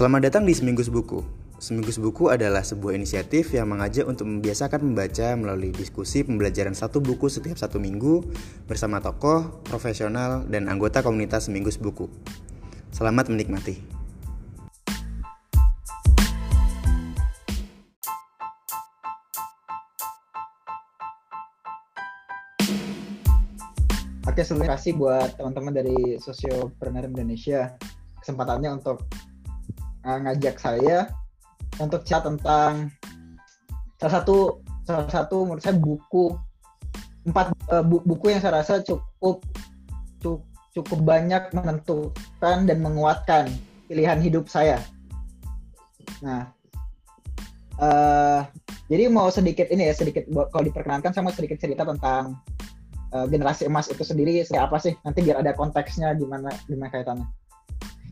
Selamat datang di Seminggu Sebuku. Seminggu Sebuku adalah sebuah inisiatif yang mengajak untuk membiasakan membaca melalui diskusi pembelajaran satu buku setiap satu minggu bersama tokoh, profesional, dan anggota komunitas Seminggu Sebuku. Selamat menikmati. Oke, sebelumnya kasih buat teman-teman dari Sosiopreneur Indonesia kesempatannya untuk uh, ngajak saya untuk chat tentang salah satu salah satu menurut saya buku empat uh, bu, buku yang saya rasa cukup cukup, cukup banyak menentukan dan menguatkan pilihan hidup saya. Nah, uh, jadi mau sedikit ini ya sedikit kalau diperkenankan sama sedikit cerita tentang uh, generasi emas itu sendiri seperti apa sih? Nanti biar ada konteksnya gimana gimana kaitannya.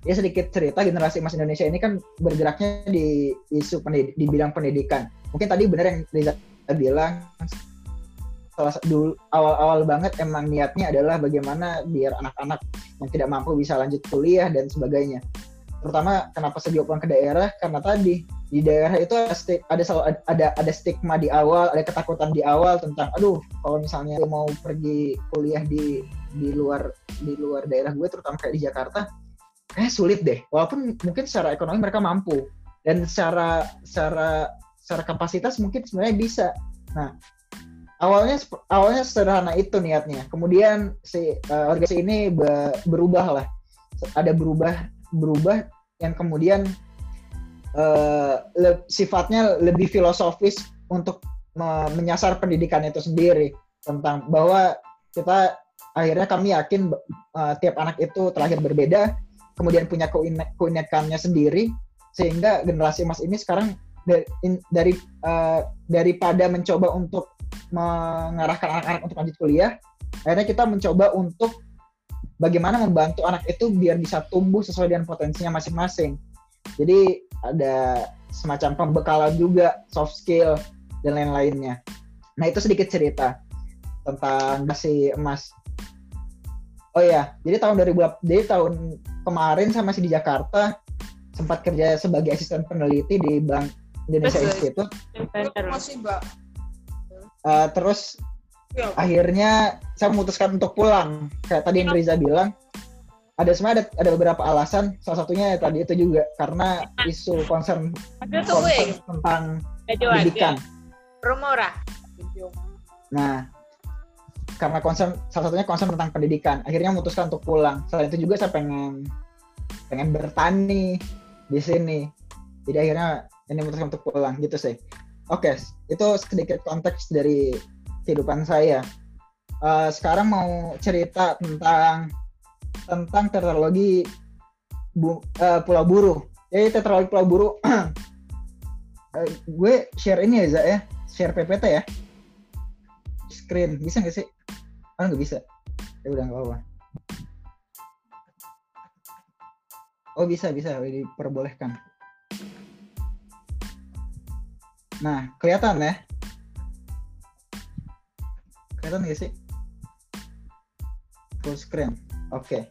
Ya sedikit cerita generasi emas Indonesia ini kan bergeraknya di isu pendid di bidang pendidikan. Mungkin tadi benar yang Riza bilang salah dulu awal-awal banget emang niatnya adalah bagaimana biar anak-anak yang tidak mampu bisa lanjut kuliah dan sebagainya. Terutama kenapa saya pulang ke daerah karena tadi di daerah itu ada ada ada ada stigma di awal, ada ketakutan di awal tentang aduh kalau misalnya mau pergi kuliah di di luar di luar daerah gue terutama kayak di Jakarta kayak sulit deh. Walaupun mungkin secara ekonomi mereka mampu dan secara secara secara kapasitas mungkin sebenarnya bisa. Nah, awalnya awalnya sederhana itu niatnya. Kemudian si uh, organisasi ini be, berubah lah. Ada berubah berubah yang kemudian uh, le, sifatnya lebih filosofis untuk me, menyasar pendidikan itu sendiri tentang bahwa kita akhirnya kami yakin uh, tiap anak itu terlahir berbeda kemudian punya keunikannya sendiri sehingga generasi emas ini sekarang dari uh, daripada mencoba untuk mengarahkan anak-anak untuk lanjut kuliah akhirnya kita mencoba untuk bagaimana membantu anak itu biar bisa tumbuh sesuai dengan potensinya masing-masing. Jadi ada semacam pembekalan juga soft skill dan lain-lainnya. Nah itu sedikit cerita tentang si emas. Oh ya, jadi tahun 2000 jadi tahun kemarin sama masih di Jakarta sempat kerja sebagai asisten peneliti di Bank Indonesia Institute. Uh, terus ya. akhirnya saya memutuskan untuk pulang. Kayak tadi yang Riza bilang ada sebenarnya ada, ada beberapa alasan. Salah satunya ya tadi itu juga karena isu concern, concern tentang pendidikan. Rumora. nah karena concern salah satunya concern tentang pendidikan. Akhirnya memutuskan untuk pulang. Selain itu juga saya pengen pengen bertani di sini. Jadi akhirnya ini memutuskan untuk pulang gitu sih. Oke itu sedikit konteks dari kehidupan saya. Uh, sekarang mau cerita tentang tentang tetralogi bu, uh, Pulau Buru. Jadi tetralogi Pulau Buru uh, gue share ini ya Zak ya. Share PPT ya. Screen bisa nggak sih Oh nggak bisa. Ya udah nggak apa-apa. Oh bisa bisa diperbolehkan. Nah kelihatan ya? Kelihatan nggak sih? Full screen. Oke. Okay.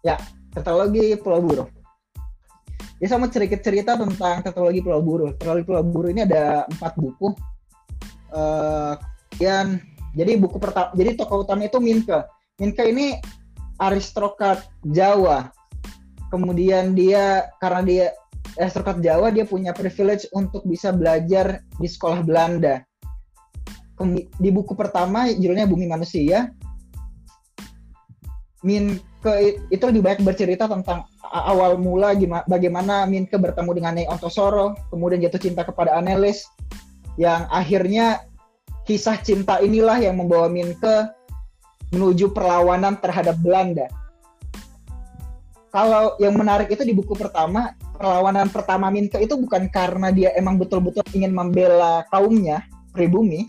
Ya, teknologi Pulau Buru. Ya sama cerita cerita tentang teknologi Pulau Buru. Teknologi Pulau Buru ini ada empat buku. Uh, kemudian jadi buku pertama, jadi tokoh utama itu Minke. Minke ini aristokrat Jawa. Kemudian dia karena dia aristokrat Jawa, dia punya privilege untuk bisa belajar di sekolah Belanda. Di buku pertama judulnya Bumi Manusia, Minke itu lebih banyak bercerita tentang awal mula gimana bagaimana Minke bertemu dengan Nyai Ontosoro, kemudian jatuh cinta kepada Anelis, yang akhirnya kisah cinta inilah yang membawa Minke menuju perlawanan terhadap Belanda. Kalau yang menarik itu di buku pertama, perlawanan pertama Minke itu bukan karena dia emang betul-betul ingin membela kaumnya, pribumi,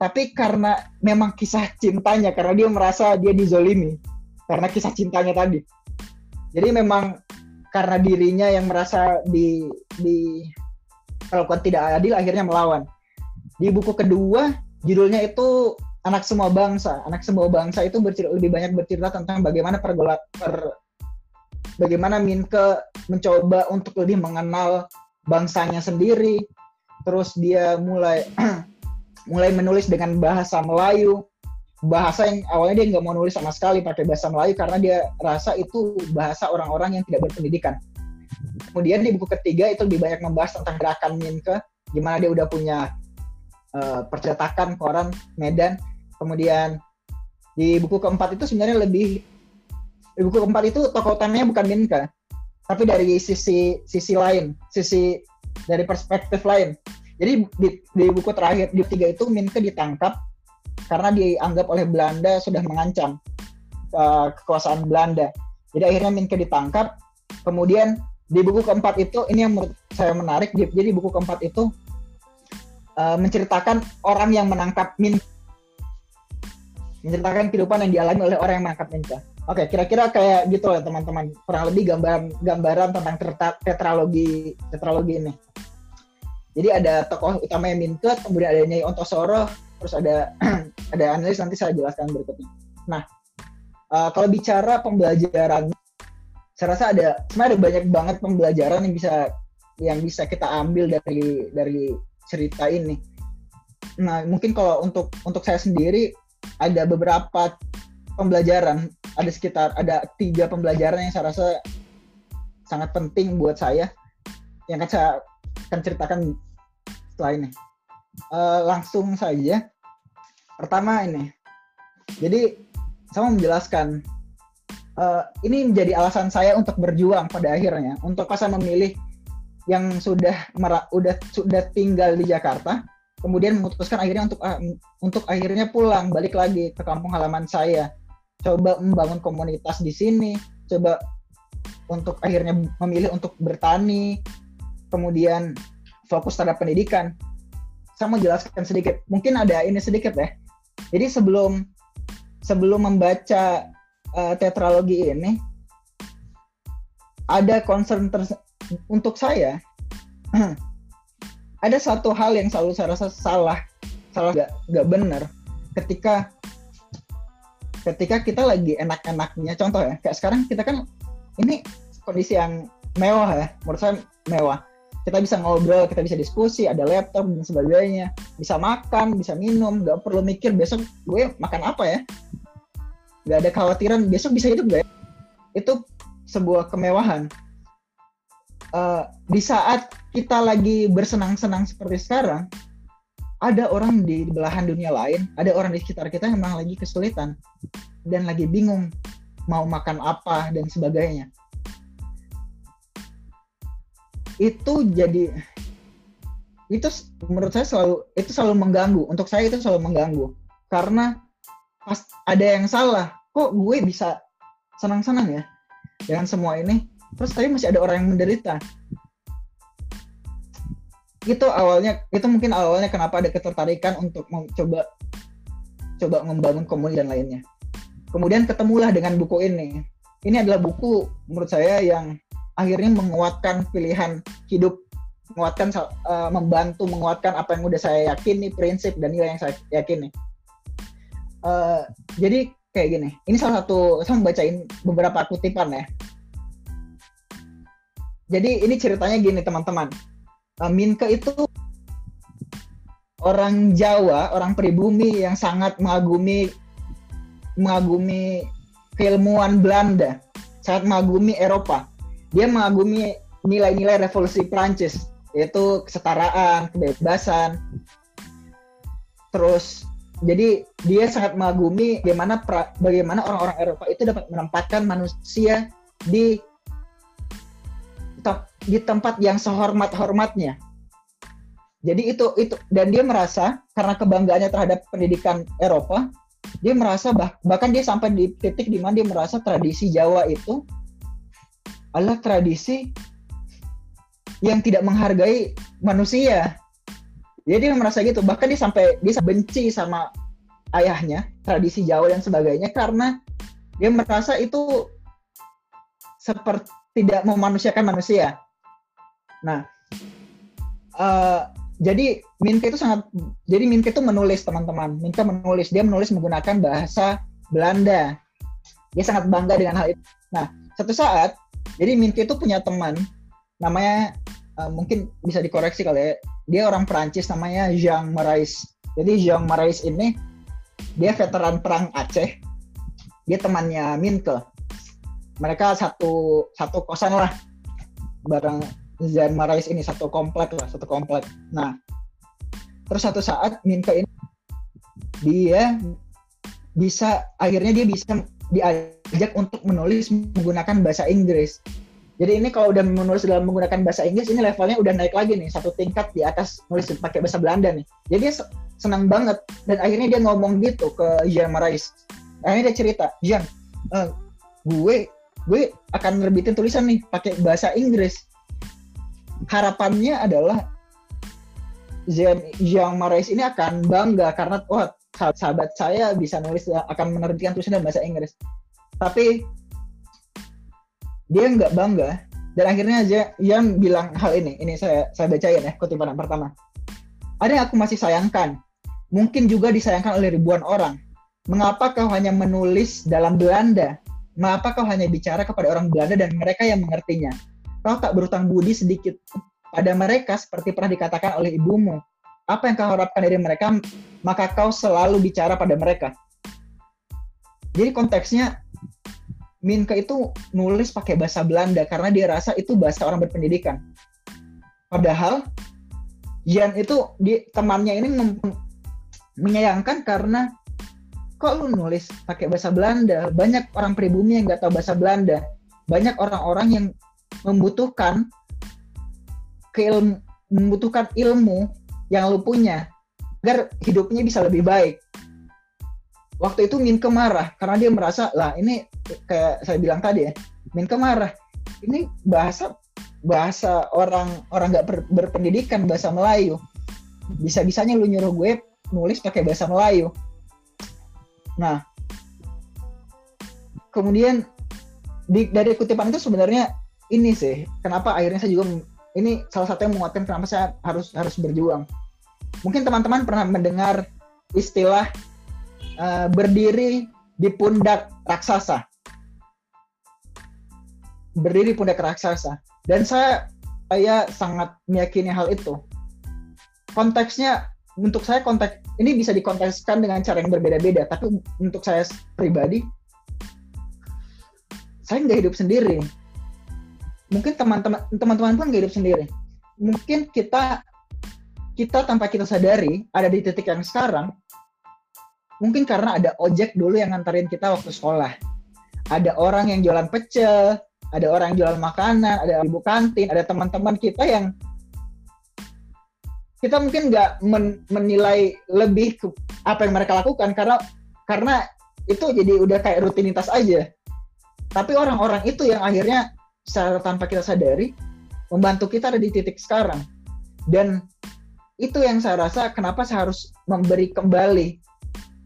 tapi karena memang kisah cintanya, karena dia merasa dia dizolimi, karena kisah cintanya tadi. Jadi memang karena dirinya yang merasa di di perlakuan tidak adil, akhirnya melawan di buku kedua judulnya itu anak semua bangsa anak semua bangsa itu bercerita, lebih banyak bercerita tentang bagaimana pergolak per bagaimana Minke mencoba untuk lebih mengenal bangsanya sendiri. Terus dia mulai mulai menulis dengan bahasa Melayu, bahasa yang awalnya dia nggak mau nulis sama sekali pakai bahasa Melayu karena dia rasa itu bahasa orang-orang yang tidak berpendidikan. Kemudian di buku ketiga itu lebih banyak membahas tentang gerakan Minke, gimana dia udah punya uh, percetakan koran Medan. Kemudian di buku keempat itu sebenarnya lebih di buku keempat itu tokoh utamanya bukan Minka, tapi dari sisi sisi lain, sisi dari perspektif lain. Jadi di, di buku terakhir di tiga itu Minka ditangkap karena dianggap oleh Belanda sudah mengancam uh, kekuasaan Belanda. Jadi akhirnya Minka ditangkap. Kemudian di buku keempat itu ini yang menurut saya menarik. Jadi buku keempat itu uh, menceritakan orang yang menangkap Minka menceritakan kehidupan yang dialami oleh orang yang menangkap Minka. Oke, kira-kira kayak gitu lah teman-teman. Kurang lebih gambaran gambaran tentang tetralogi tetralogi ini. Jadi ada tokoh utama yang Minke, kemudian ada Nyai Ontosoro, terus ada ada analis nanti saya jelaskan berikutnya. Nah, uh, kalau bicara pembelajaran, saya rasa ada sebenarnya ada banyak banget pembelajaran yang bisa yang bisa kita ambil dari dari cerita ini. Nah, mungkin kalau untuk untuk saya sendiri ada beberapa pembelajaran, ada sekitar ada tiga pembelajaran yang saya rasa sangat penting buat saya yang akan saya akan ceritakan setelah ini. Uh, langsung saja. Pertama ini, jadi saya mau menjelaskan uh, ini menjadi alasan saya untuk berjuang pada akhirnya untuk saya memilih yang sudah udah sudah tinggal di Jakarta kemudian memutuskan akhirnya untuk uh, untuk akhirnya pulang balik lagi ke kampung halaman saya. Coba membangun komunitas di sini coba untuk akhirnya memilih untuk bertani kemudian fokus terhadap pendidikan. Saya mau jelaskan sedikit mungkin ada ini sedikit ya. Jadi sebelum sebelum membaca uh, tetralogi ini ada concern untuk saya ada satu hal yang selalu saya rasa salah salah gak, gak benar. Ketika ketika kita lagi enak-enaknya contoh ya kayak sekarang kita kan ini kondisi yang mewah ya menurut saya mewah. Kita bisa ngobrol kita bisa diskusi ada laptop dan sebagainya. Bisa makan bisa minum gak perlu mikir besok gue makan apa ya. Gak ada khawatiran besok bisa hidup gak ya? itu sebuah kemewahan uh, di saat kita lagi bersenang-senang seperti sekarang, ada orang di belahan dunia lain, ada orang di sekitar kita yang memang lagi kesulitan dan lagi bingung mau makan apa dan sebagainya. Itu jadi itu menurut saya selalu itu selalu mengganggu. Untuk saya itu selalu mengganggu karena pas ada yang salah, kok gue bisa senang-senang ya dengan semua ini terus tapi masih ada orang yang menderita. Itu awalnya itu mungkin awalnya kenapa ada ketertarikan untuk mencoba coba membangun komunitas dan lainnya. Kemudian ketemulah dengan buku ini. Ini adalah buku menurut saya yang akhirnya menguatkan pilihan hidup menguatkan uh, membantu menguatkan apa yang udah saya yakini prinsip dan nilai yang saya yakini. Uh, jadi kayak gini. Ini salah satu saya membacain beberapa kutipan ya jadi ini ceritanya gini teman-teman. Uh, Minke itu orang Jawa, orang pribumi yang sangat mengagumi mengagumi keilmuan Belanda, sangat mengagumi Eropa. Dia mengagumi nilai-nilai revolusi Prancis, yaitu kesetaraan, kebebasan. Terus jadi dia sangat mengagumi bagaimana bagaimana orang-orang Eropa itu dapat menempatkan manusia di di tempat yang sehormat-hormatnya. Jadi itu itu dan dia merasa karena kebanggaannya terhadap pendidikan Eropa, dia merasa bah, bahkan dia sampai di titik di mana dia merasa tradisi Jawa itu adalah tradisi yang tidak menghargai manusia. Jadi dia merasa gitu, bahkan dia sampai dia benci sama ayahnya, tradisi Jawa dan sebagainya karena dia merasa itu seperti tidak memanusiakan manusia. Nah, uh, jadi Minke itu sangat, jadi Minke itu menulis teman-teman. Minke menulis, dia menulis menggunakan bahasa Belanda. Dia sangat bangga dengan hal itu. Nah, satu saat Jadi Minke itu punya teman namanya uh, mungkin bisa dikoreksi kali ya. Dia orang Perancis namanya Jean Marais. Jadi Jean Marais ini dia veteran perang Aceh. Dia temannya Minke. Mereka satu satu kosan lah bareng Jean Marais ini satu komplek lah, satu komplek. Nah, terus satu saat Minke ini dia bisa akhirnya dia bisa diajak untuk menulis menggunakan bahasa Inggris. Jadi ini kalau udah menulis dalam menggunakan bahasa Inggris ini levelnya udah naik lagi nih satu tingkat di atas nulis pakai bahasa Belanda nih. Jadi dia senang banget dan akhirnya dia ngomong gitu ke Jean Marais. Akhirnya dia cerita, Jean, uh, gue gue akan nerbitin tulisan nih pakai bahasa Inggris. Harapannya adalah Jean, Jean Marais ini akan bangga karena wah sahabat saya bisa nulis akan menerbitkan tulisan dalam bahasa Inggris. Tapi dia nggak bangga. Dan akhirnya aja yang bilang hal ini ini saya saya bacain ya kutipan yang pertama. Ada yang aku masih sayangkan mungkin juga disayangkan oleh ribuan orang. Mengapa kau hanya menulis dalam Belanda mengapa kau hanya bicara kepada orang Belanda dan mereka yang mengertinya kau tak berutang budi sedikit pada mereka seperti pernah dikatakan oleh ibumu apa yang kau harapkan dari mereka, maka kau selalu bicara pada mereka. Jadi konteksnya Minke itu nulis pakai bahasa Belanda karena dia rasa itu bahasa orang berpendidikan. Padahal Jan itu di temannya ini menyayangkan karena kok lu nulis pakai bahasa Belanda? Banyak orang pribumi yang nggak tahu bahasa Belanda. Banyak orang-orang yang membutuhkan keilmu, membutuhkan ilmu yang lu punya agar hidupnya bisa lebih baik. Waktu itu Minke marah karena dia merasa lah ini kayak saya bilang tadi ya, Minke marah. Ini bahasa bahasa orang orang nggak ber, berpendidikan bahasa Melayu. Bisa-bisanya lu nyuruh gue nulis pakai bahasa Melayu. Nah, kemudian di, dari kutipan itu sebenarnya ini sih kenapa akhirnya saya juga ini salah satu yang menguatkan kenapa saya harus harus berjuang mungkin teman-teman pernah mendengar istilah uh, berdiri di pundak raksasa. Berdiri pundak raksasa. Dan saya saya sangat meyakini hal itu. Konteksnya untuk saya konteks ini bisa dikontekskan dengan cara yang berbeda-beda, tapi untuk saya pribadi saya nggak hidup sendiri. Mungkin teman-teman teman-teman pun nggak hidup sendiri. Mungkin kita kita tanpa kita sadari ada di titik yang sekarang mungkin karena ada ojek dulu yang nganterin kita waktu sekolah ada orang yang jualan pecel ada orang yang jualan makanan ada ibu kantin ada teman-teman kita yang kita mungkin nggak men menilai lebih ke apa yang mereka lakukan karena karena itu jadi udah kayak rutinitas aja. Tapi orang-orang itu yang akhirnya secara tanpa kita sadari membantu kita ada di titik sekarang. Dan itu yang saya rasa kenapa saya harus memberi kembali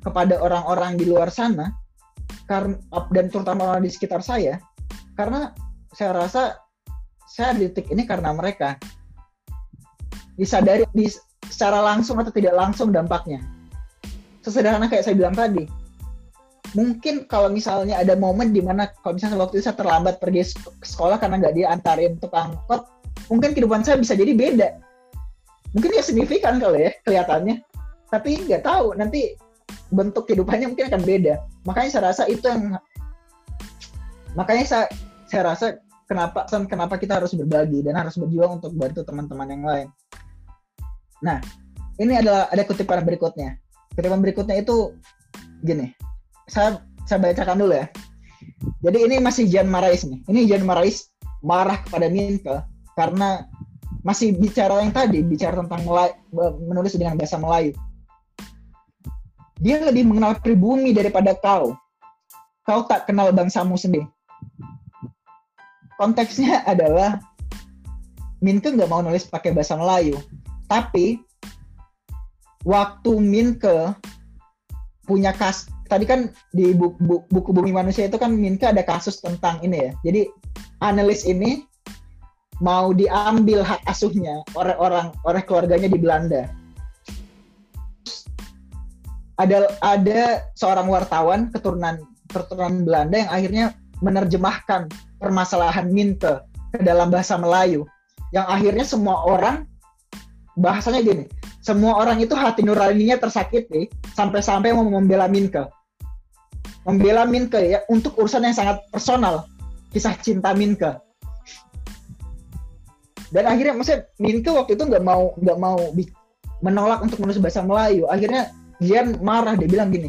kepada orang-orang di luar sana karena dan terutama orang di sekitar saya karena saya rasa saya di titik ini karena mereka disadari di, secara langsung atau tidak langsung dampaknya. Sesederhana kayak saya bilang tadi mungkin kalau misalnya ada momen di mana kalau misalnya waktu itu saya terlambat pergi sekolah karena nggak diantarin tukang angkot mungkin kehidupan saya bisa jadi beda. Mungkin ya signifikan kali ya kelihatannya. Tapi nggak tahu nanti bentuk kehidupannya mungkin akan beda. Makanya saya rasa itu yang makanya saya saya rasa kenapa kenapa kita harus berbagi dan harus berjuang untuk bantu teman-teman yang lain nah ini adalah ada kutipan berikutnya kutipan berikutnya itu gini saya saya bacakan dulu ya jadi ini masih Jan Marais nih ini Jan Marais marah kepada Minke karena masih bicara yang tadi, bicara tentang Melayu, menulis dengan bahasa Melayu. Dia lebih mengenal pribumi daripada kau. Kau tak kenal bangsamu sendiri. Konteksnya adalah Minke nggak mau nulis pakai bahasa Melayu, tapi waktu Minke punya kas tadi kan di buku, buku Bumi Manusia itu kan Minke ada kasus tentang ini ya. Jadi analis ini mau diambil hak asuhnya oleh orang oleh keluarganya di Belanda. Ada ada seorang wartawan keturunan keturunan Belanda yang akhirnya menerjemahkan permasalahan Minte ke dalam bahasa Melayu yang akhirnya semua orang bahasanya gini semua orang itu hati nuraninya tersakiti sampai-sampai mau membela Minke. Membela Minke ya untuk urusan yang sangat personal kisah cinta Minke. Dan akhirnya maksudnya Minke waktu itu nggak mau nggak mau menolak untuk menulis bahasa Melayu. Akhirnya dia marah dia bilang gini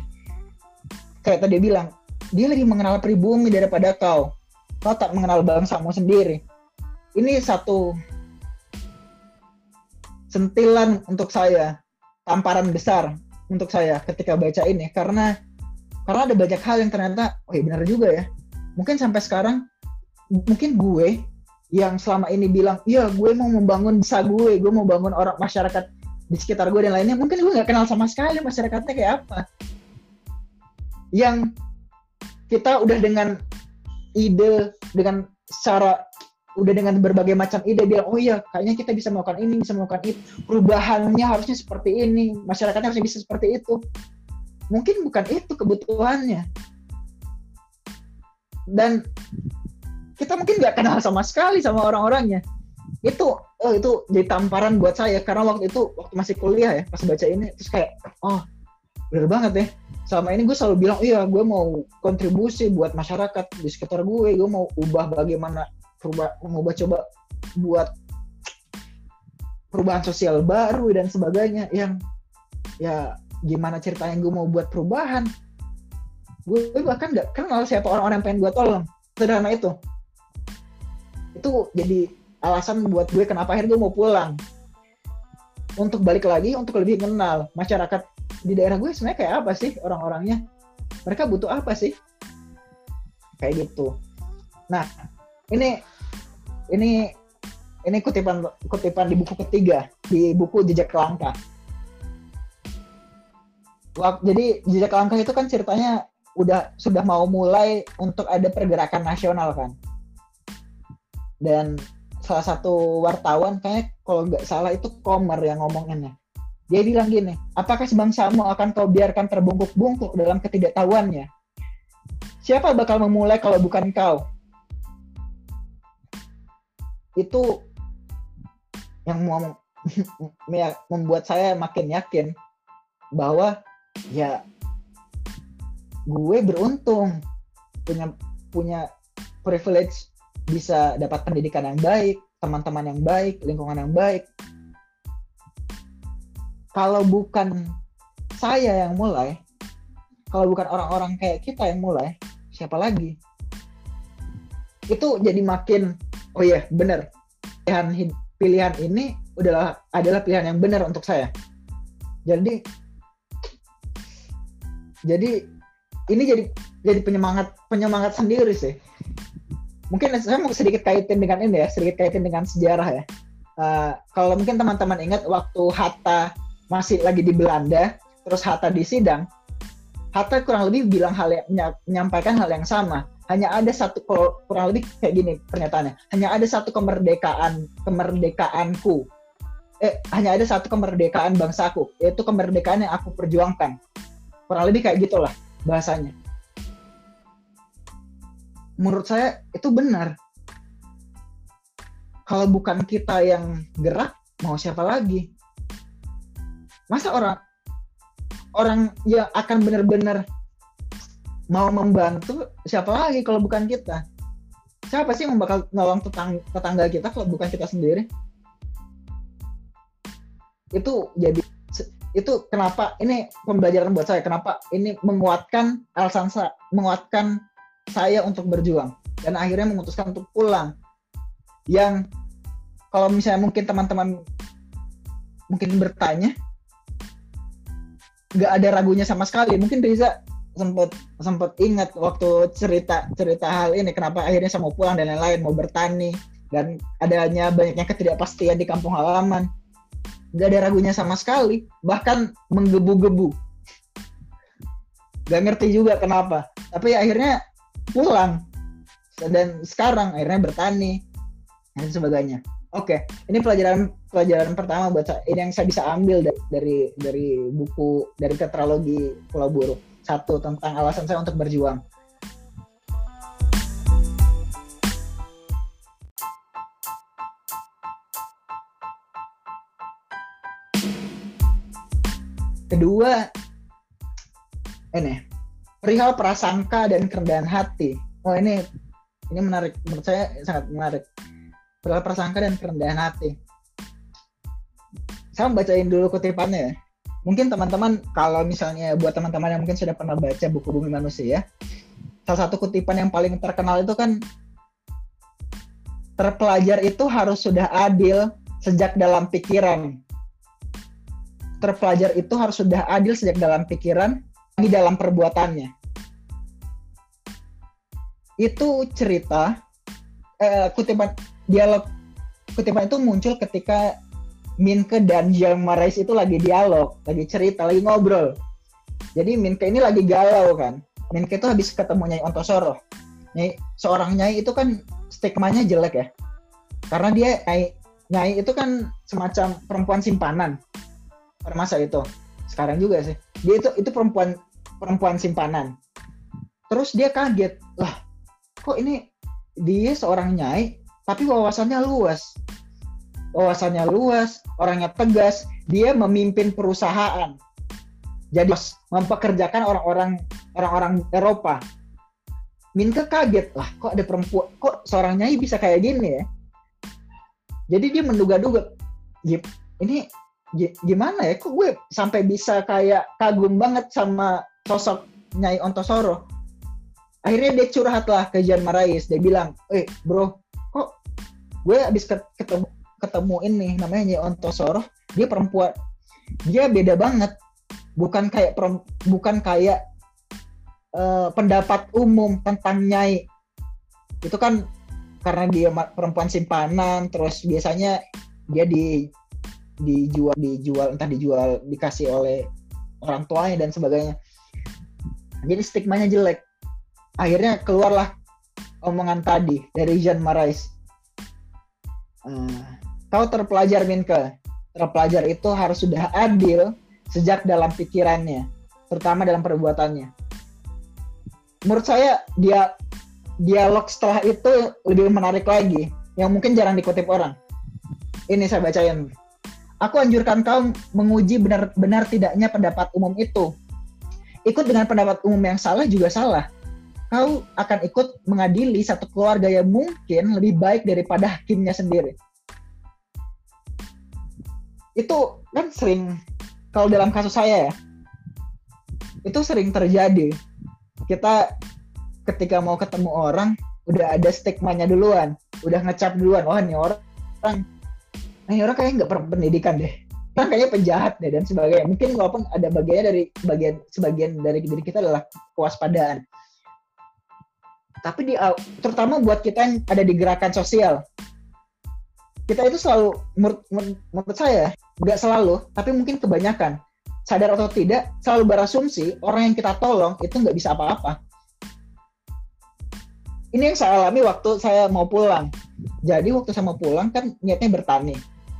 kayak tadi dia bilang dia lebih mengenal pribumi daripada kau. Kau tak mengenal bangsamu sendiri. Ini satu sentilan untuk saya tamparan besar untuk saya ketika baca ini. Karena karena ada banyak hal yang ternyata oh iya benar juga ya. Mungkin sampai sekarang mungkin gue yang selama ini bilang iya gue mau membangun desa gue gue mau bangun orang masyarakat di sekitar gue dan lainnya mungkin gue nggak kenal sama sekali masyarakatnya kayak apa. Yang kita udah dengan ide dengan cara udah dengan berbagai macam ide bilang oh iya kayaknya kita bisa melakukan ini bisa melakukan itu. Perubahannya harusnya seperti ini. Masyarakatnya harusnya bisa seperti itu. Mungkin bukan itu kebutuhannya. Dan kita mungkin nggak kenal sama sekali sama orang-orangnya. Itu oh itu jadi tamparan buat saya. Karena waktu itu waktu masih kuliah ya pas baca ini terus kayak oh bener banget ya. Selama ini gue selalu bilang iya gue mau kontribusi buat masyarakat di sekitar gue. Gue mau ubah bagaimana perubahan mau coba buat perubahan sosial baru dan sebagainya yang ya gimana ceritanya gue mau buat perubahan. Gue, bahkan nggak kenal siapa orang-orang yang pengen gue tolong. Sederhana itu. Itu jadi alasan buat gue kenapa akhirnya gue mau pulang. Untuk balik lagi untuk lebih kenal masyarakat di daerah gue sebenarnya kayak apa sih orang-orangnya? Mereka butuh apa sih? Kayak gitu. Nah ini ini ini kutipan kutipan di buku ketiga di buku jejak langkah jadi jejak langkah itu kan ceritanya udah sudah mau mulai untuk ada pergerakan nasional kan. Dan salah satu wartawan kayak kalau nggak salah itu Komer yang ngomonginnya. Dia bilang gini apakah sebangsamu akan kau biarkan terbungkuk-bungkuk dalam ketidaktahuannya? Siapa bakal memulai kalau bukan kau itu yang mau membuat saya makin yakin bahwa ya gue beruntung punya punya privilege bisa dapat pendidikan yang baik, teman-teman yang baik, lingkungan yang baik. Kalau bukan saya yang mulai, kalau bukan orang-orang kayak kita yang mulai, siapa lagi? Itu jadi makin oh iya benar. Pilihan pilihan ini adalah adalah pilihan yang benar untuk saya. Jadi jadi ini jadi jadi penyemangat penyemangat sendiri sih. Mungkin saya mau sedikit kaitin dengan ini ya sedikit kaitin dengan sejarah ya. Uh, kalau mungkin teman-teman ingat waktu Hatta masih lagi di Belanda terus Hatta di sidang Hatta kurang lebih bilang hal yang menyampaikan hal yang sama hanya ada satu kurang lebih kayak gini pernyataannya. Hanya ada satu kemerdekaan kemerdekaanku. Eh hanya ada satu kemerdekaan bangsaku yaitu kemerdekaan yang aku perjuangkan. Kurang lebih kayak gitulah bahasanya. Menurut saya itu benar. Kalau bukan kita yang gerak mau siapa lagi? Masa orang orang yang akan benar-benar mau membantu siapa lagi kalau bukan kita? Siapa sih yang bakal nolong tetang tetangga kita kalau bukan kita sendiri? Itu jadi itu kenapa ini pembelajaran buat saya kenapa ini menguatkan alasan saya menguatkan saya untuk berjuang dan akhirnya memutuskan untuk pulang. Yang kalau misalnya mungkin teman-teman mungkin bertanya nggak ada ragunya sama sekali. Mungkin Riza sempat sempat ingat waktu cerita cerita hal ini kenapa akhirnya saya mau pulang dan lain-lain mau bertani. Dan adanya banyaknya ketidakpastian di kampung halaman. Gak ada ragunya sama sekali bahkan menggebu-gebu. Gak ngerti juga kenapa. Tapi akhirnya pulang. Dan sekarang akhirnya bertani dan sebagainya. Oke ini pelajaran pelajaran pertama buat saya ini yang saya bisa ambil dari dari, dari buku dari tetralogi Pulau Buru satu tentang alasan saya untuk berjuang. Kedua, ini perihal prasangka dan kerendahan hati. Oh ini ini menarik menurut saya sangat menarik. Perihal prasangka dan kerendahan hati. Saya bacain dulu kutipannya ya mungkin teman-teman kalau misalnya buat teman-teman yang mungkin sudah pernah baca buku bumi manusia salah satu kutipan yang paling terkenal itu kan terpelajar itu harus sudah adil sejak dalam pikiran. Terpelajar itu harus sudah adil sejak dalam pikiran di dalam perbuatannya. Itu cerita eh, kutipan dialog kutipan itu muncul ketika Minke dan Jean Marais itu lagi dialog, lagi cerita, lagi ngobrol. Jadi Minke ini lagi galau kan. Minke itu habis ketemu Nyai Ontosoro. Nyai, seorang Nyai itu kan stigmanya jelek ya. Karena dia nyai nyai itu kan semacam perempuan simpanan. Pada itu. Sekarang juga sih. Dia itu itu perempuan perempuan simpanan. Terus dia kaget. Lah kok ini dia seorang nyai tapi wawasannya luas wawasannya luas orangnya tegas dia memimpin perusahaan. Jadi mempekerjakan orang-orang orang-orang Eropa. Minke kaget lah kok ada perempuan kok seorang nyai bisa kayak gini ya? Jadi dia menduga-duga ini gimana ya? Kok gue sampai bisa kayak kagum banget sama sosok Nyai Ontosoro? Akhirnya dia curhat lah ke Jan Marais dia bilang eh bro kok gue abis ketemu ketemu ini namanya Nyai Ontosoro dia perempuan. Dia beda banget. Bukan kayak bukan kayak uh, pendapat umum tentang nyai. Itu kan karena dia perempuan simpanan terus biasanya dia di dijual dijual entah dijual dikasih oleh orang tuanya dan sebagainya. Jadi stigmanya jelek. Akhirnya keluarlah omongan tadi dari Jean Marais. Uh, kau terpelajar Minke terpelajar itu harus sudah adil sejak dalam pikirannya terutama dalam perbuatannya. Menurut saya dia dialog setelah itu lebih menarik lagi yang mungkin jarang dikutip orang. Ini saya bacain. Aku anjurkan kau menguji benar-benar tidaknya pendapat umum itu. Ikut dengan pendapat umum yang salah juga salah. Kau akan ikut mengadili satu keluarga yang mungkin lebih baik daripada hakimnya sendiri itu kan sering kalau dalam kasus saya ya itu sering terjadi kita ketika mau ketemu orang udah ada stigmanya duluan, udah ngecap duluan, oh ini orang, ini orang kayaknya nggak pernah pendidikan deh, orang kayaknya penjahat deh dan sebagainya. Mungkin walaupun ada bagiannya dari bagian sebagian dari diri kita adalah kewaspadaan. Tapi di terutama buat kita yang ada di gerakan sosial, kita itu selalu menurut, menurut saya nggak selalu, tapi mungkin kebanyakan sadar atau tidak selalu berasumsi orang yang kita tolong itu nggak bisa apa-apa. Ini yang saya alami waktu saya mau pulang. Jadi waktu saya mau pulang kan niatnya bertani.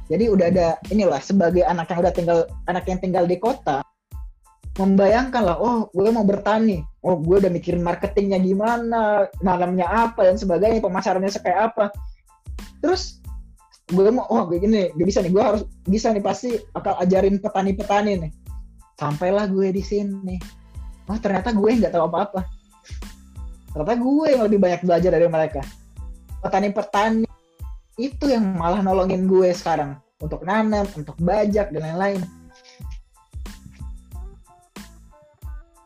Jadi udah ada inilah sebagai anak yang udah tinggal anak yang tinggal di kota membayangkan lah, oh gue mau bertani, oh gue udah mikirin marketingnya gimana, malamnya apa dan sebagainya, pemasarannya kayak apa. Terus gue mau, oh gue gini, gue bisa nih, gue harus bisa nih pasti akal ajarin petani-petani nih. Sampailah gue di sini. Oh ternyata gue nggak tahu apa-apa. Ternyata gue yang lebih banyak belajar dari mereka. Petani-petani itu yang malah nolongin gue sekarang. Untuk nanam untuk bajak dan lain-lain.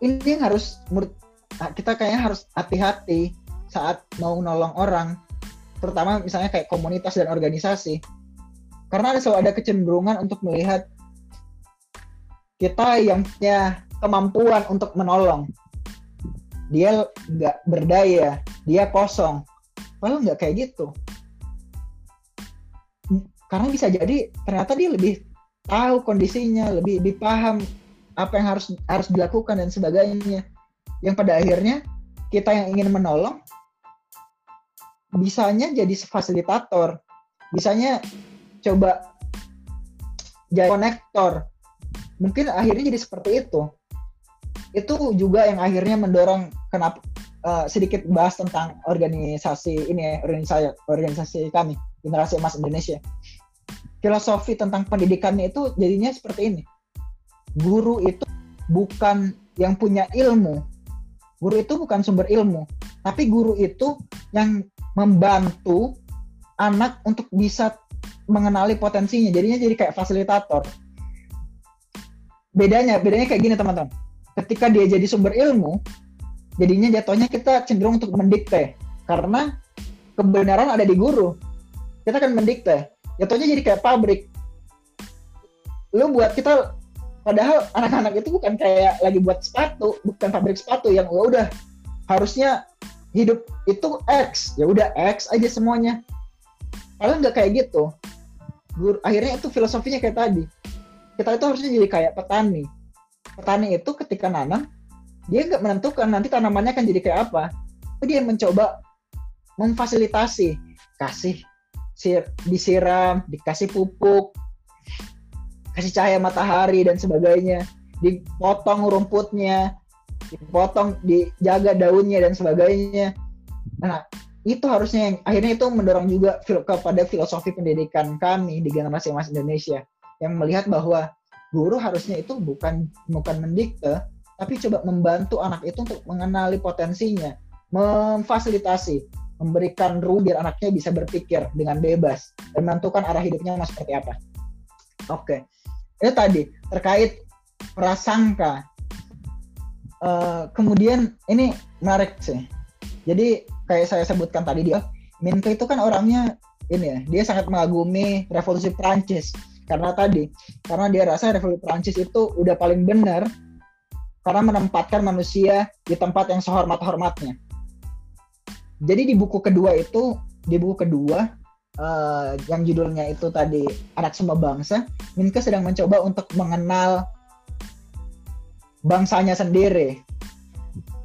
Ini yang harus kita kayaknya harus hati-hati saat mau nolong orang terutama misalnya kayak komunitas dan organisasi. Karena ada selalu ada kecenderungan untuk melihat kita yang punya kemampuan untuk menolong. Dia nggak berdaya dia kosong. Padahal nggak kayak gitu. Karena bisa jadi ternyata dia lebih tahu kondisinya lebih lebih paham apa yang harus harus dilakukan dan sebagainya. Yang pada akhirnya kita yang ingin menolong bisanya jadi fasilitator. Bisanya coba jadi konektor. Mungkin akhirnya jadi seperti itu. Itu juga yang akhirnya mendorong kenapa uh, sedikit bahas tentang organisasi ini ya, organisasi organisasi kami generasi emas Indonesia. Filosofi tentang pendidikannya itu jadinya seperti ini. Guru itu bukan yang punya ilmu. Guru itu bukan sumber ilmu, tapi guru itu yang membantu anak untuk bisa mengenali potensinya. Jadinya jadi kayak fasilitator. Bedanya, bedanya kayak gini teman-teman. Ketika dia jadi sumber ilmu, jadinya jatuhnya kita cenderung untuk mendikte karena kebenaran ada di guru. Kita kan mendikte. Jatuhnya jadi kayak pabrik. Lu buat kita padahal anak-anak itu bukan kayak lagi buat sepatu bukan pabrik sepatu yang ya udah harusnya hidup itu X. Ya udah X aja semuanya. Padahal nggak kayak gitu. Guru, akhirnya itu filosofinya kayak tadi. Kita itu harusnya jadi kayak petani. Petani itu ketika nanam dia nggak menentukan nanti tanamannya akan jadi kayak apa. Tapi dia mencoba memfasilitasi. Kasih sir, disiram dikasih pupuk kasih cahaya matahari dan sebagainya. Dipotong rumputnya dipotong dijaga daunnya dan sebagainya. Nah itu harusnya yang akhirnya itu mendorong juga kepada filosofi pendidikan kami di generasi emas Indonesia. Yang melihat bahwa guru harusnya itu bukan bukan mendikte tapi coba membantu anak itu untuk mengenali potensinya memfasilitasi memberikan ruang biar anaknya bisa berpikir dengan bebas dan menentukan arah hidupnya mau seperti apa. Oke itu tadi terkait prasangka uh, kemudian ini menarik sih. Jadi kayak saya sebutkan tadi dia Minto itu kan orangnya ini ya dia sangat mengagumi revolusi Prancis karena tadi karena dia rasa revolusi Prancis itu udah paling benar karena menempatkan manusia di tempat yang sehormat-hormatnya. Jadi di buku kedua itu di buku kedua uh, yang judulnya itu tadi anak semua bangsa, Minke sedang mencoba untuk mengenal bangsanya sendiri.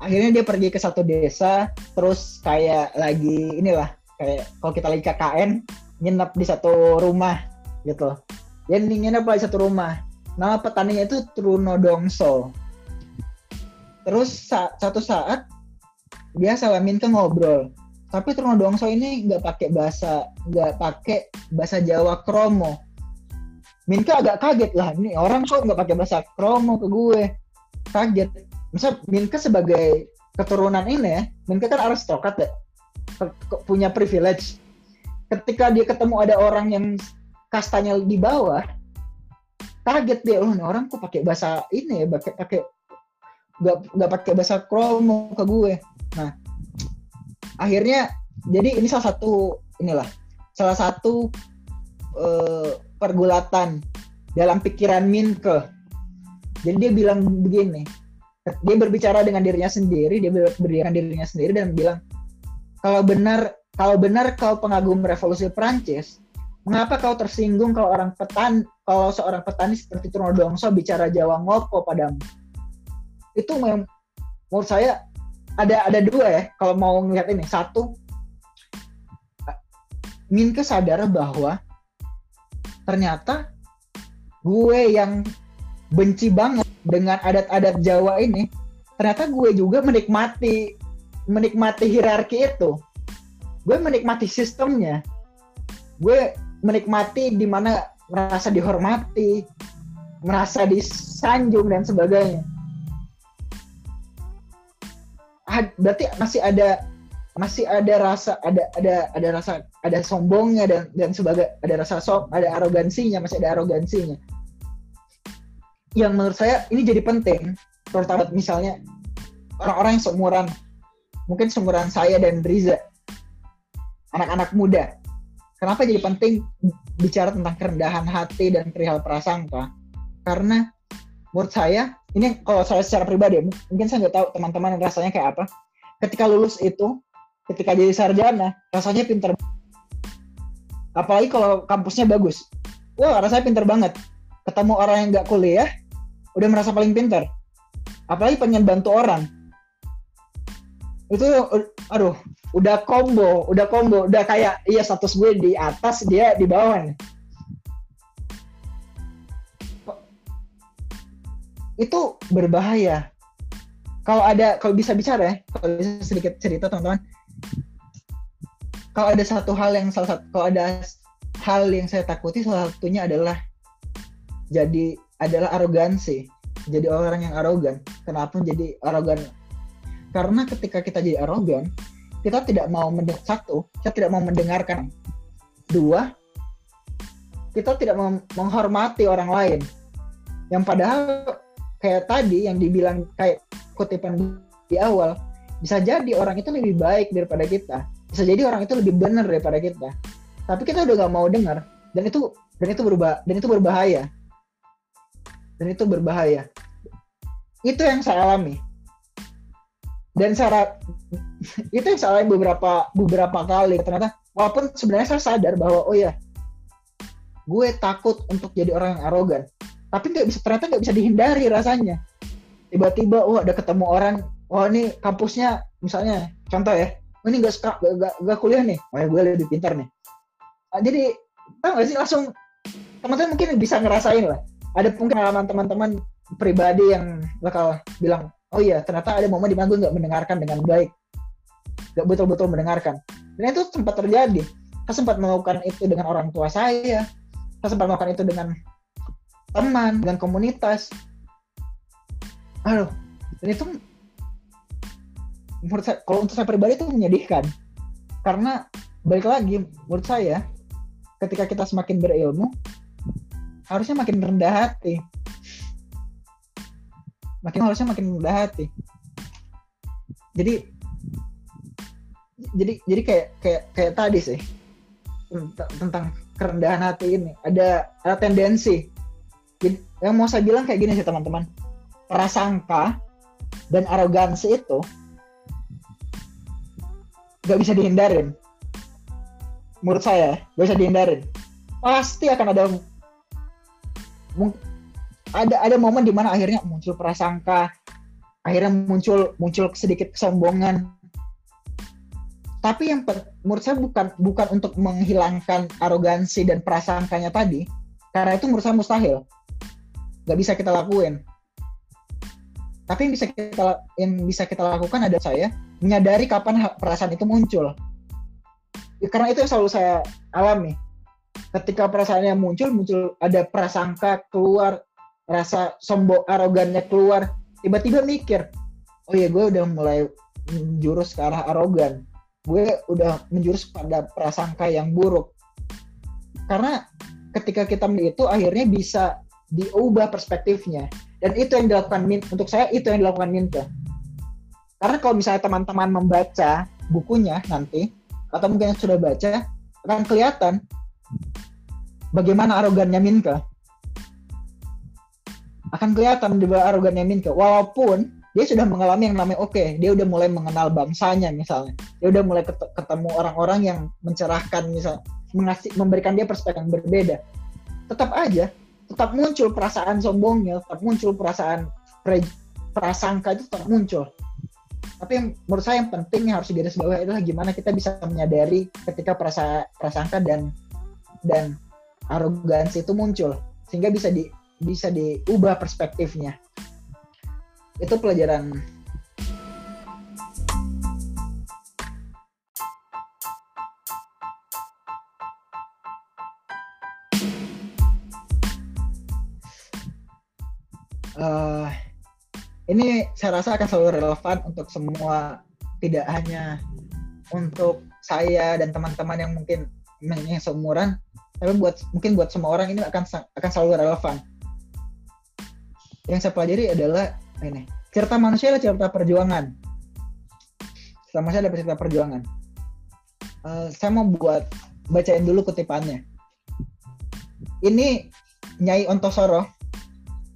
Akhirnya dia pergi ke satu desa, terus kayak lagi inilah kayak kalau kita lagi KKN nginep di satu rumah gitu. Dia nginep di satu rumah. Nama petaninya itu Truno Dongso. Terus sa satu saat dia sama Minke ngobrol tapi Dongso ini nggak pakai bahasa nggak pakai bahasa Jawa kromo Minka agak kaget lah ini orang kok nggak pakai bahasa kromo ke gue kaget. Misal Minka sebagai keturunan ini ya Minka kan aristokrat ya punya privilege. Ketika dia ketemu ada orang yang kastanya di bawah kaget dia oh orang kok pakai bahasa ini ya pakai pakai nggak nggak pakai bahasa kromo ke gue. Nah akhirnya jadi ini salah satu inilah salah satu uh, pergulatan dalam pikiran Minke. Jadi dia bilang begini, dia berbicara dengan dirinya sendiri, dia dengan dirinya sendiri dan bilang kalau benar kalau benar kau pengagum revolusi Prancis, mengapa kau tersinggung kalau orang petan kalau seorang petani seperti Dongso bicara Jawa ngopo padamu? Itu menurut saya ada ada dua ya kalau mau ngeliat ini satu Minke sadar bahwa ternyata gue yang benci banget dengan adat-adat Jawa ini ternyata gue juga menikmati menikmati hierarki itu. Gue menikmati sistemnya. Gue menikmati di mana merasa dihormati merasa disanjung dan sebagainya. Berarti masih ada masih ada rasa ada ada ada rasa ada sombongnya dan dan sebagai ada rasa som ada arogansinya masih ada arogansinya yang menurut saya ini jadi penting terutama misalnya orang-orang yang seumuran mungkin seumuran saya dan Riza anak-anak muda. Kenapa jadi penting bicara tentang kerendahan hati dan perihal prasangka? Karena menurut saya ini kalau saya secara pribadi mungkin saya nggak tahu teman-teman rasanya kayak apa. Ketika lulus itu ketika jadi sarjana rasanya pinter. Apalagi kalau kampusnya bagus. Wah rasanya pinter banget. Ketemu orang yang nggak kuliah udah merasa paling pinter apalagi pengen bantu orang. Itu aduh udah combo udah combo. Udah kayak iya status gue di atas dia di bawah nih. Itu berbahaya. Kalau ada, kalau bisa bicara ya, kalau bisa sedikit cerita teman-teman. Kalau ada satu hal yang salah satu, kalau ada hal yang saya takuti salah satunya adalah jadi adalah arogansi. jadi orang yang arogan. Kenapa jadi arogan? Karena ketika kita jadi arogan kita tidak mau mendengar satu kita tidak mau mendengarkan. Dua kita tidak menghormati orang lain. Yang padahal kayak tadi yang dibilang kayak kutipan di awal bisa jadi orang itu lebih baik daripada kita. Bisa jadi orang itu lebih benar daripada kita. Tapi kita udah gak mau dengar dan itu dan itu berubah dan itu berbahaya dan itu berbahaya. Itu yang saya alami. Dan saya itu yang saya alami beberapa beberapa kali. Ternyata walaupun sebenarnya saya sadar bahwa oh ya gue takut untuk jadi orang yang arogan. Tapi nggak bisa ternyata nggak bisa dihindari rasanya. Tiba-tiba oh ada ketemu orang oh ini kampusnya misalnya contoh ya oh, ini gak, gak, gak, kuliah nih. Oh ya gue lebih pintar nih. Nah, jadi tau gak sih langsung teman-teman mungkin bisa ngerasain lah ada mungkin pengalaman teman-teman pribadi yang bakal bilang oh iya ternyata ada momen di mana gue nggak mendengarkan dengan baik. Nggak betul-betul mendengarkan. Dan itu sempat terjadi. Saya sempat melakukan itu dengan orang tua saya. Saya sempat melakukan itu dengan teman dengan komunitas. Aduh dan itu menurut saya kalau untuk saya pribadi itu menyedihkan. Karena balik lagi menurut saya ketika kita semakin berilmu harusnya makin rendah hati. Makin harusnya makin rendah hati. Jadi jadi jadi kayak kayak kayak tadi sih tentang kerendahan hati ini. Ada ada tendensi. Jadi, yang mau saya bilang kayak gini sih teman-teman. Prasangka dan arogansi itu gak bisa dihindarin. Menurut saya gak bisa dihindarin. Pasti akan ada ada ada momen di mana akhirnya muncul prasangka akhirnya muncul muncul sedikit kesombongan. Tapi yang menurut saya bukan bukan untuk menghilangkan arogansi dan prasangkanya tadi karena itu menurut saya mustahil. Nggak bisa kita lakuin. Tapi yang bisa kita yang bisa kita lakukan ada saya menyadari kapan perasaan itu muncul. Ya, karena itu yang selalu saya alami ketika perasaannya muncul muncul ada prasangka keluar rasa sombong arogannya keluar. Tiba-tiba mikir oh ya gue udah mulai menjurus ke arah arogan. Gue udah menjurus pada prasangka yang buruk. Karena ketika kita itu akhirnya bisa diubah perspektifnya. Dan itu yang dilakukan Min untuk saya itu yang dilakukan Minta karena kalau misalnya teman-teman membaca bukunya nanti atau mungkin yang sudah baca akan kelihatan bagaimana arogannya Minka akan kelihatan di arogannya Minka walaupun dia sudah mengalami yang namanya oke. Okay, dia udah mulai mengenal bangsanya misalnya. Dia udah mulai ketemu orang-orang yang mencerahkan misal mengasih memberikan dia perspektif yang berbeda. Tetap aja tetap muncul perasaan sombongnya, tetap muncul perasaan pre, prasangka itu tetap muncul. Tapi yang, menurut saya yang penting yang harus digaris adalah gimana kita bisa menyadari ketika perasa, prasangka dan dan arogansi itu muncul sehingga bisa di bisa diubah perspektifnya. Itu pelajaran uh, ini saya rasa akan selalu relevan untuk semua tidak hanya untuk saya dan teman-teman yang mungkin yang seumuran tapi buat mungkin buat semua orang ini akan akan selalu relevan. Yang saya pelajari adalah ini. Cerita manusia adalah cerita perjuangan. Cerita manusia adalah cerita perjuangan. Uh, saya mau buat bacain dulu kutipannya. Ini Nyai Ontosoro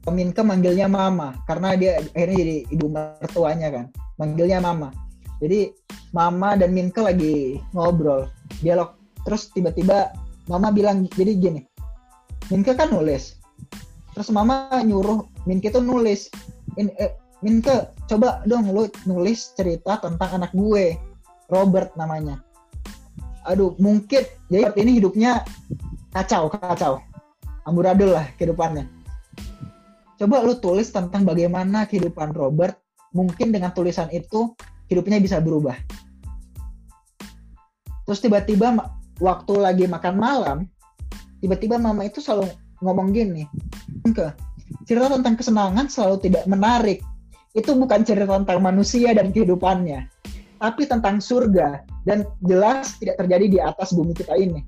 Minke manggilnya mama karena dia akhirnya jadi ibu mertuanya kan. Manggilnya mama. Jadi mama dan Minke lagi ngobrol dialog. Terus tiba-tiba mama bilang jadi gini Minke kan nulis. Terus mama nyuruh Minke tuh nulis. In, eh, Minke coba dong lu nulis cerita tentang anak gue. Robert namanya. Aduh mungkin jadi ini hidupnya kacau kacau. Amburadul lah kehidupannya. Coba lu tulis tentang bagaimana kehidupan Robert. Mungkin dengan tulisan itu hidupnya bisa berubah. Terus tiba-tiba waktu lagi makan malam tiba-tiba mama itu selalu ngomong gini ke cerita tentang kesenangan selalu tidak menarik. Itu bukan cerita tentang manusia dan kehidupannya, tapi tentang surga dan jelas tidak terjadi di atas bumi kita ini.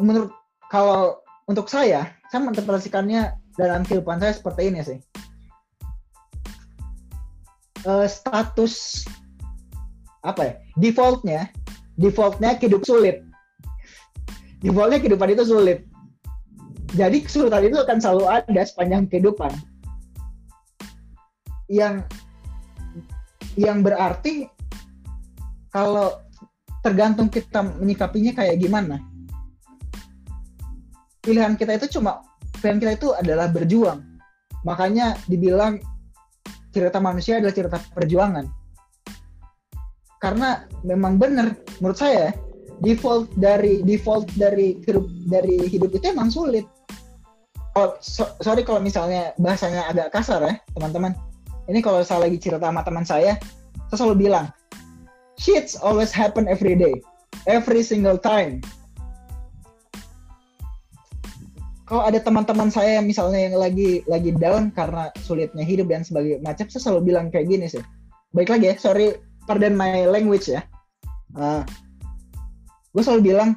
Menurut kalau untuk saya, saya menginterpretasikannya dalam kehidupan saya seperti ini sih. Uh, status apa ya? Defaultnya, defaultnya hidup sulit. Defaultnya kehidupan itu sulit jadi kesulitan itu akan selalu ada sepanjang kehidupan yang yang berarti kalau tergantung kita menyikapinya kayak gimana pilihan kita itu cuma pilihan kita itu adalah berjuang makanya dibilang cerita manusia adalah cerita perjuangan karena memang benar menurut saya default dari default dari hidup dari hidup itu emang sulit. Oh, so, sorry kalau misalnya bahasanya agak kasar ya teman-teman. Ini kalau saya lagi cerita sama teman saya saya selalu bilang shits always happen every day every single time. Kalau ada teman-teman saya misalnya yang lagi lagi down karena sulitnya hidup dan sebagainya macam saya selalu bilang kayak gini sih. Baik lagi ya sorry pardon my language ya uh, gue selalu bilang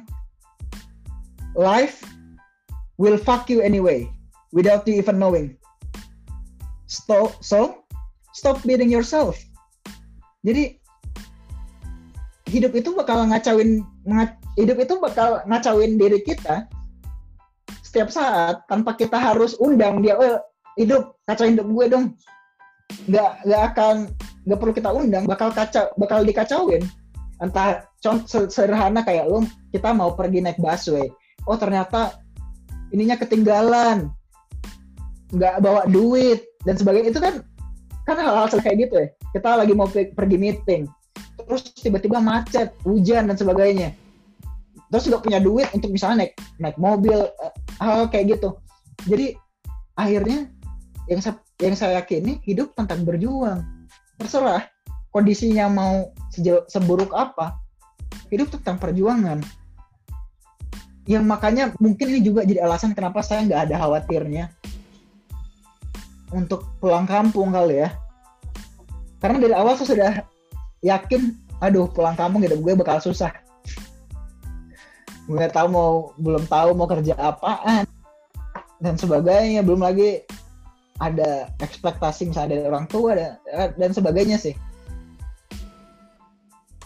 life will fuck you anyway without you even knowing. So, so stop beating yourself. Jadi hidup itu bakal ngacauin hidup itu bakal ngacauin diri kita setiap saat tanpa kita harus undang dia oh, hidup kacauin hidup gue dong nggak nggak akan nggak perlu kita undang bakal kacau bakal dikacauin. Entah contoh sederhana kayak lo kita mau pergi naik busway. Oh ternyata ininya ketinggalan. Nggak bawa duit dan sebagainya. Itu kan kan hal-hal kayak gitu ya. Kita lagi mau pergi meeting. Terus tiba-tiba macet hujan dan sebagainya. Terus juga punya duit untuk misalnya naik naik mobil eh, hal kayak gitu. Jadi akhirnya yang saya yang saya yakini hidup tentang berjuang terserah kondisinya mau seburuk apa hidup tentang perjuangan. Yang makanya mungkin ini juga jadi alasan kenapa saya nggak ada khawatirnya untuk pulang kampung kali ya. Karena dari awal saya sudah yakin aduh pulang kampung gitu gue bakal susah. Gue tahu mau belum tahu mau kerja apaan dan sebagainya belum lagi ada ekspektasi misalnya dari orang tua dan, dan sebagainya sih.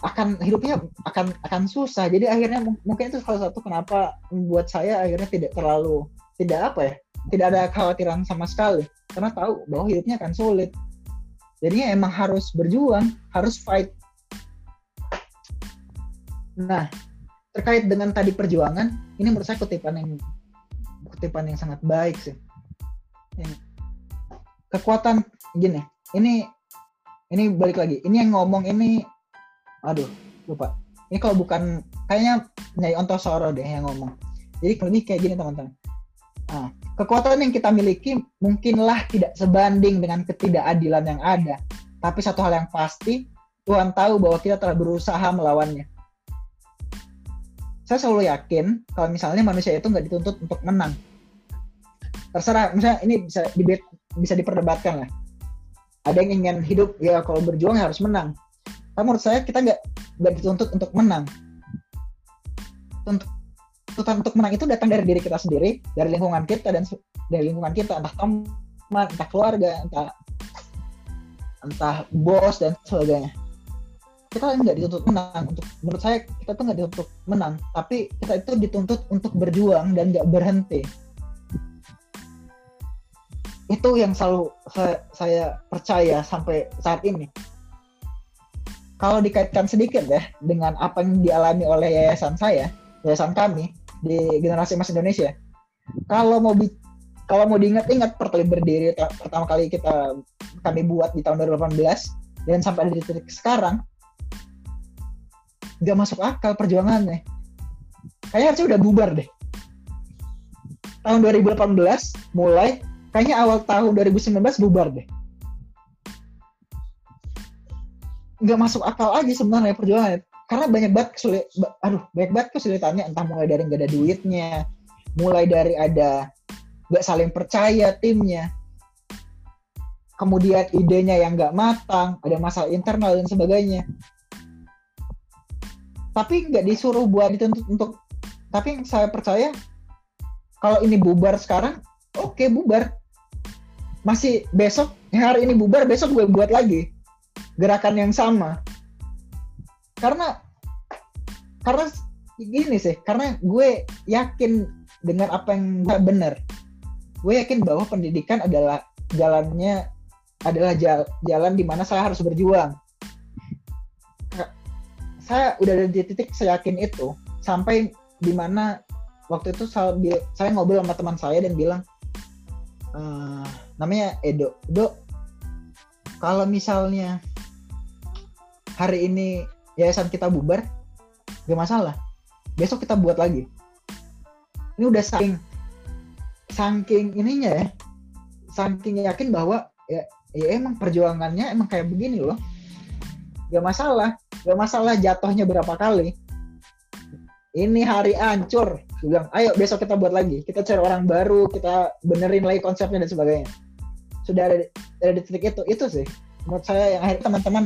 Akan hidupnya akan akan susah. Jadi akhirnya mungkin itu salah satu kenapa membuat saya akhirnya tidak terlalu tidak apa ya tidak ada kekhawatiran sama sekali. Karena tahu bahwa hidupnya akan sulit. Jadinya emang harus berjuang harus fight. Nah terkait dengan tadi perjuangan ini menurut saya kutipan yang kutipan yang sangat baik sih kekuatan gini ini ini balik lagi ini yang ngomong ini aduh lupa. Ini kalau bukan kayaknya Nyai Ontosoro deh yang ngomong. Jadi lebih kayak gini teman-teman. Nah, kekuatan yang kita miliki mungkinlah tidak sebanding dengan ketidakadilan yang ada. Tapi satu hal yang pasti Tuhan tahu bahwa kita telah berusaha melawannya. Saya selalu yakin kalau misalnya manusia itu nggak dituntut untuk menang. Terserah misalnya ini bisa dibet, bisa diperdebatkan lah. Ada yang ingin hidup ya kalau berjuang harus menang. Tapi menurut saya kita nggak nggak dituntut untuk menang. Tuntutan untuk menang itu datang dari diri kita sendiri dari lingkungan kita dan dari lingkungan kita. Entah teman entah keluarga entah entah bos dan sebagainya. Kita nggak dituntut menang untuk menurut saya kita tuh nggak dituntut menang. Tapi kita itu dituntut untuk berjuang dan nggak berhenti itu yang selalu saya, saya percaya sampai saat ini kalau dikaitkan sedikit ya dengan apa yang dialami oleh yayasan saya, yayasan kami di generasi emas Indonesia. Kalau mau bi kalau mau diingat-ingat pertama berdiri pertama kali kita kami buat di tahun 2018 dan sampai di titik sekarang nggak masuk akal perjuangannya. Kayaknya harusnya udah bubar deh. Tahun 2018 mulai, kayaknya awal tahun 2019 bubar deh. Nggak masuk akal lagi sebenarnya perjuangan. Karena banyak banget kesulit aduh banyak banget kesulitannya. Entah mulai dari nggak ada duitnya mulai dari ada gak saling percaya timnya. Kemudian idenya yang nggak matang ada masalah internal dan sebagainya. Tapi nggak disuruh buat dituntut untuk tapi saya percaya kalau ini bubar sekarang oke okay, bubar masih besok hari ini bubar besok gue buat lagi gerakan yang sama. Karena karena gini sih karena gue yakin dengan apa yang benar gue yakin bahwa pendidikan adalah jalannya adalah jalan, jalan di mana saya harus berjuang. Saya udah ada di titik saya yakin itu sampai di mana waktu itu saya, saya ngobrol sama teman saya dan bilang uh, namanya Edo. Edo kalau misalnya hari ini yayasan kita bubar gak masalah. Besok kita buat lagi. Ini udah saking saking ininya ya. Saking yakin bahwa ya, ya emang perjuangannya emang kayak begini loh. Gak masalah. Gak masalah jatuhnya berapa kali. Ini hari ancur bilang ayo besok kita buat lagi. Kita cari orang baru kita benerin lagi konsepnya dan sebagainya sudah ada, di titik itu itu sih. Menurut saya yang akhir teman-teman.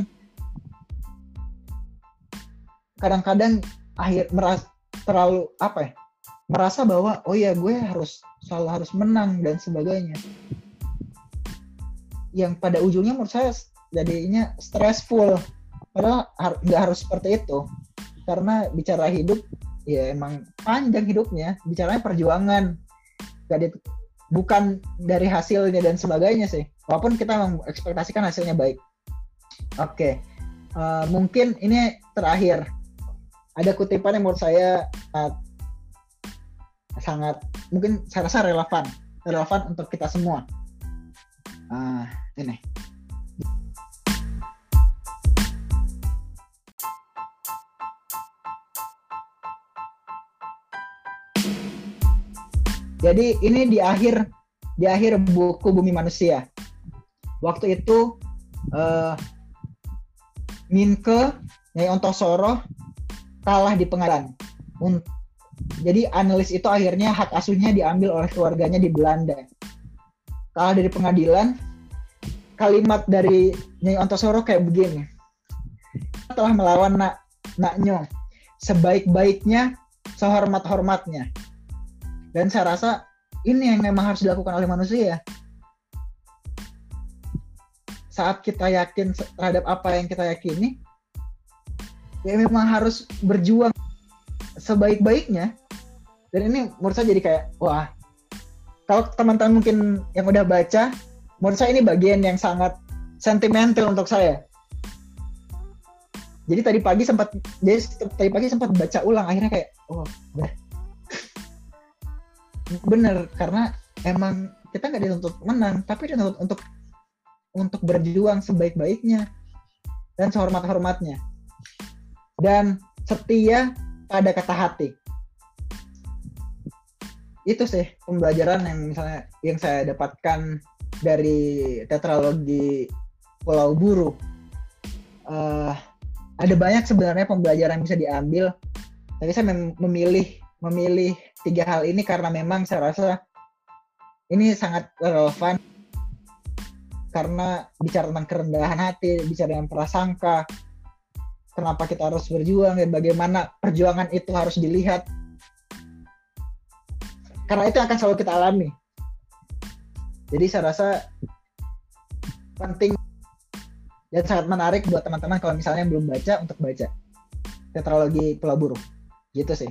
Kadang-kadang akhir merasa terlalu apa ya merasa bahwa oh ya gue harus selalu harus menang dan sebagainya. Yang pada ujungnya menurut saya jadinya stressful. Padahal nggak harus seperti itu. Karena bicara hidup ya emang panjang hidupnya. Bicaranya perjuangan. Gak bukan dari hasilnya dan sebagainya sih. Walaupun kita mengekspektasikan hasilnya baik. Oke. Okay. uh, eh, mungkin ini terakhir. Ada kutipan yang menurut saya uh, sangat mungkin saya rasa relevan. Relevan untuk kita semua. Uh, ini Jadi ini di akhir di akhir buku Bumi Manusia. Waktu itu uh, Minke Nyai Ontosoro kalah di pengadilan. Jadi analis itu akhirnya hak asuhnya diambil oleh keluarganya di Belanda. Kalah dari pengadilan, kalimat dari Nyai Ontosoro kayak begini. Telah melawan nak naknyo sebaik-baiknya, sehormat-hormatnya dan saya rasa ini yang memang harus dilakukan oleh manusia saat kita yakin terhadap apa yang kita yakini ya memang harus berjuang sebaik-baiknya. Dan ini menurut saya jadi kayak wah kalau teman-teman mungkin yang udah baca menurut saya ini bagian yang sangat sentimental untuk saya. Jadi tadi pagi sempat jadi tadi pagi sempat baca ulang akhirnya kayak oh udah bener karena emang kita nggak dituntut menang tapi dituntut untuk untuk berjuang sebaik-baiknya dan sehormat-hormatnya. Dan setia pada kata hati. Itu sih pembelajaran yang misalnya yang saya dapatkan dari tetralogi Pulau Buru. Uh, ada banyak sebenarnya pembelajaran yang bisa diambil tapi saya memilih memilih tiga hal ini karena memang saya rasa ini sangat relevan karena bicara tentang kerendahan hati, bicara dengan prasangka, kenapa kita harus berjuang dan bagaimana perjuangan itu harus dilihat. Karena itu akan selalu kita alami. Jadi saya rasa penting dan sangat menarik buat teman-teman kalau misalnya belum baca untuk baca tetralogi Pulau Burung. Gitu sih.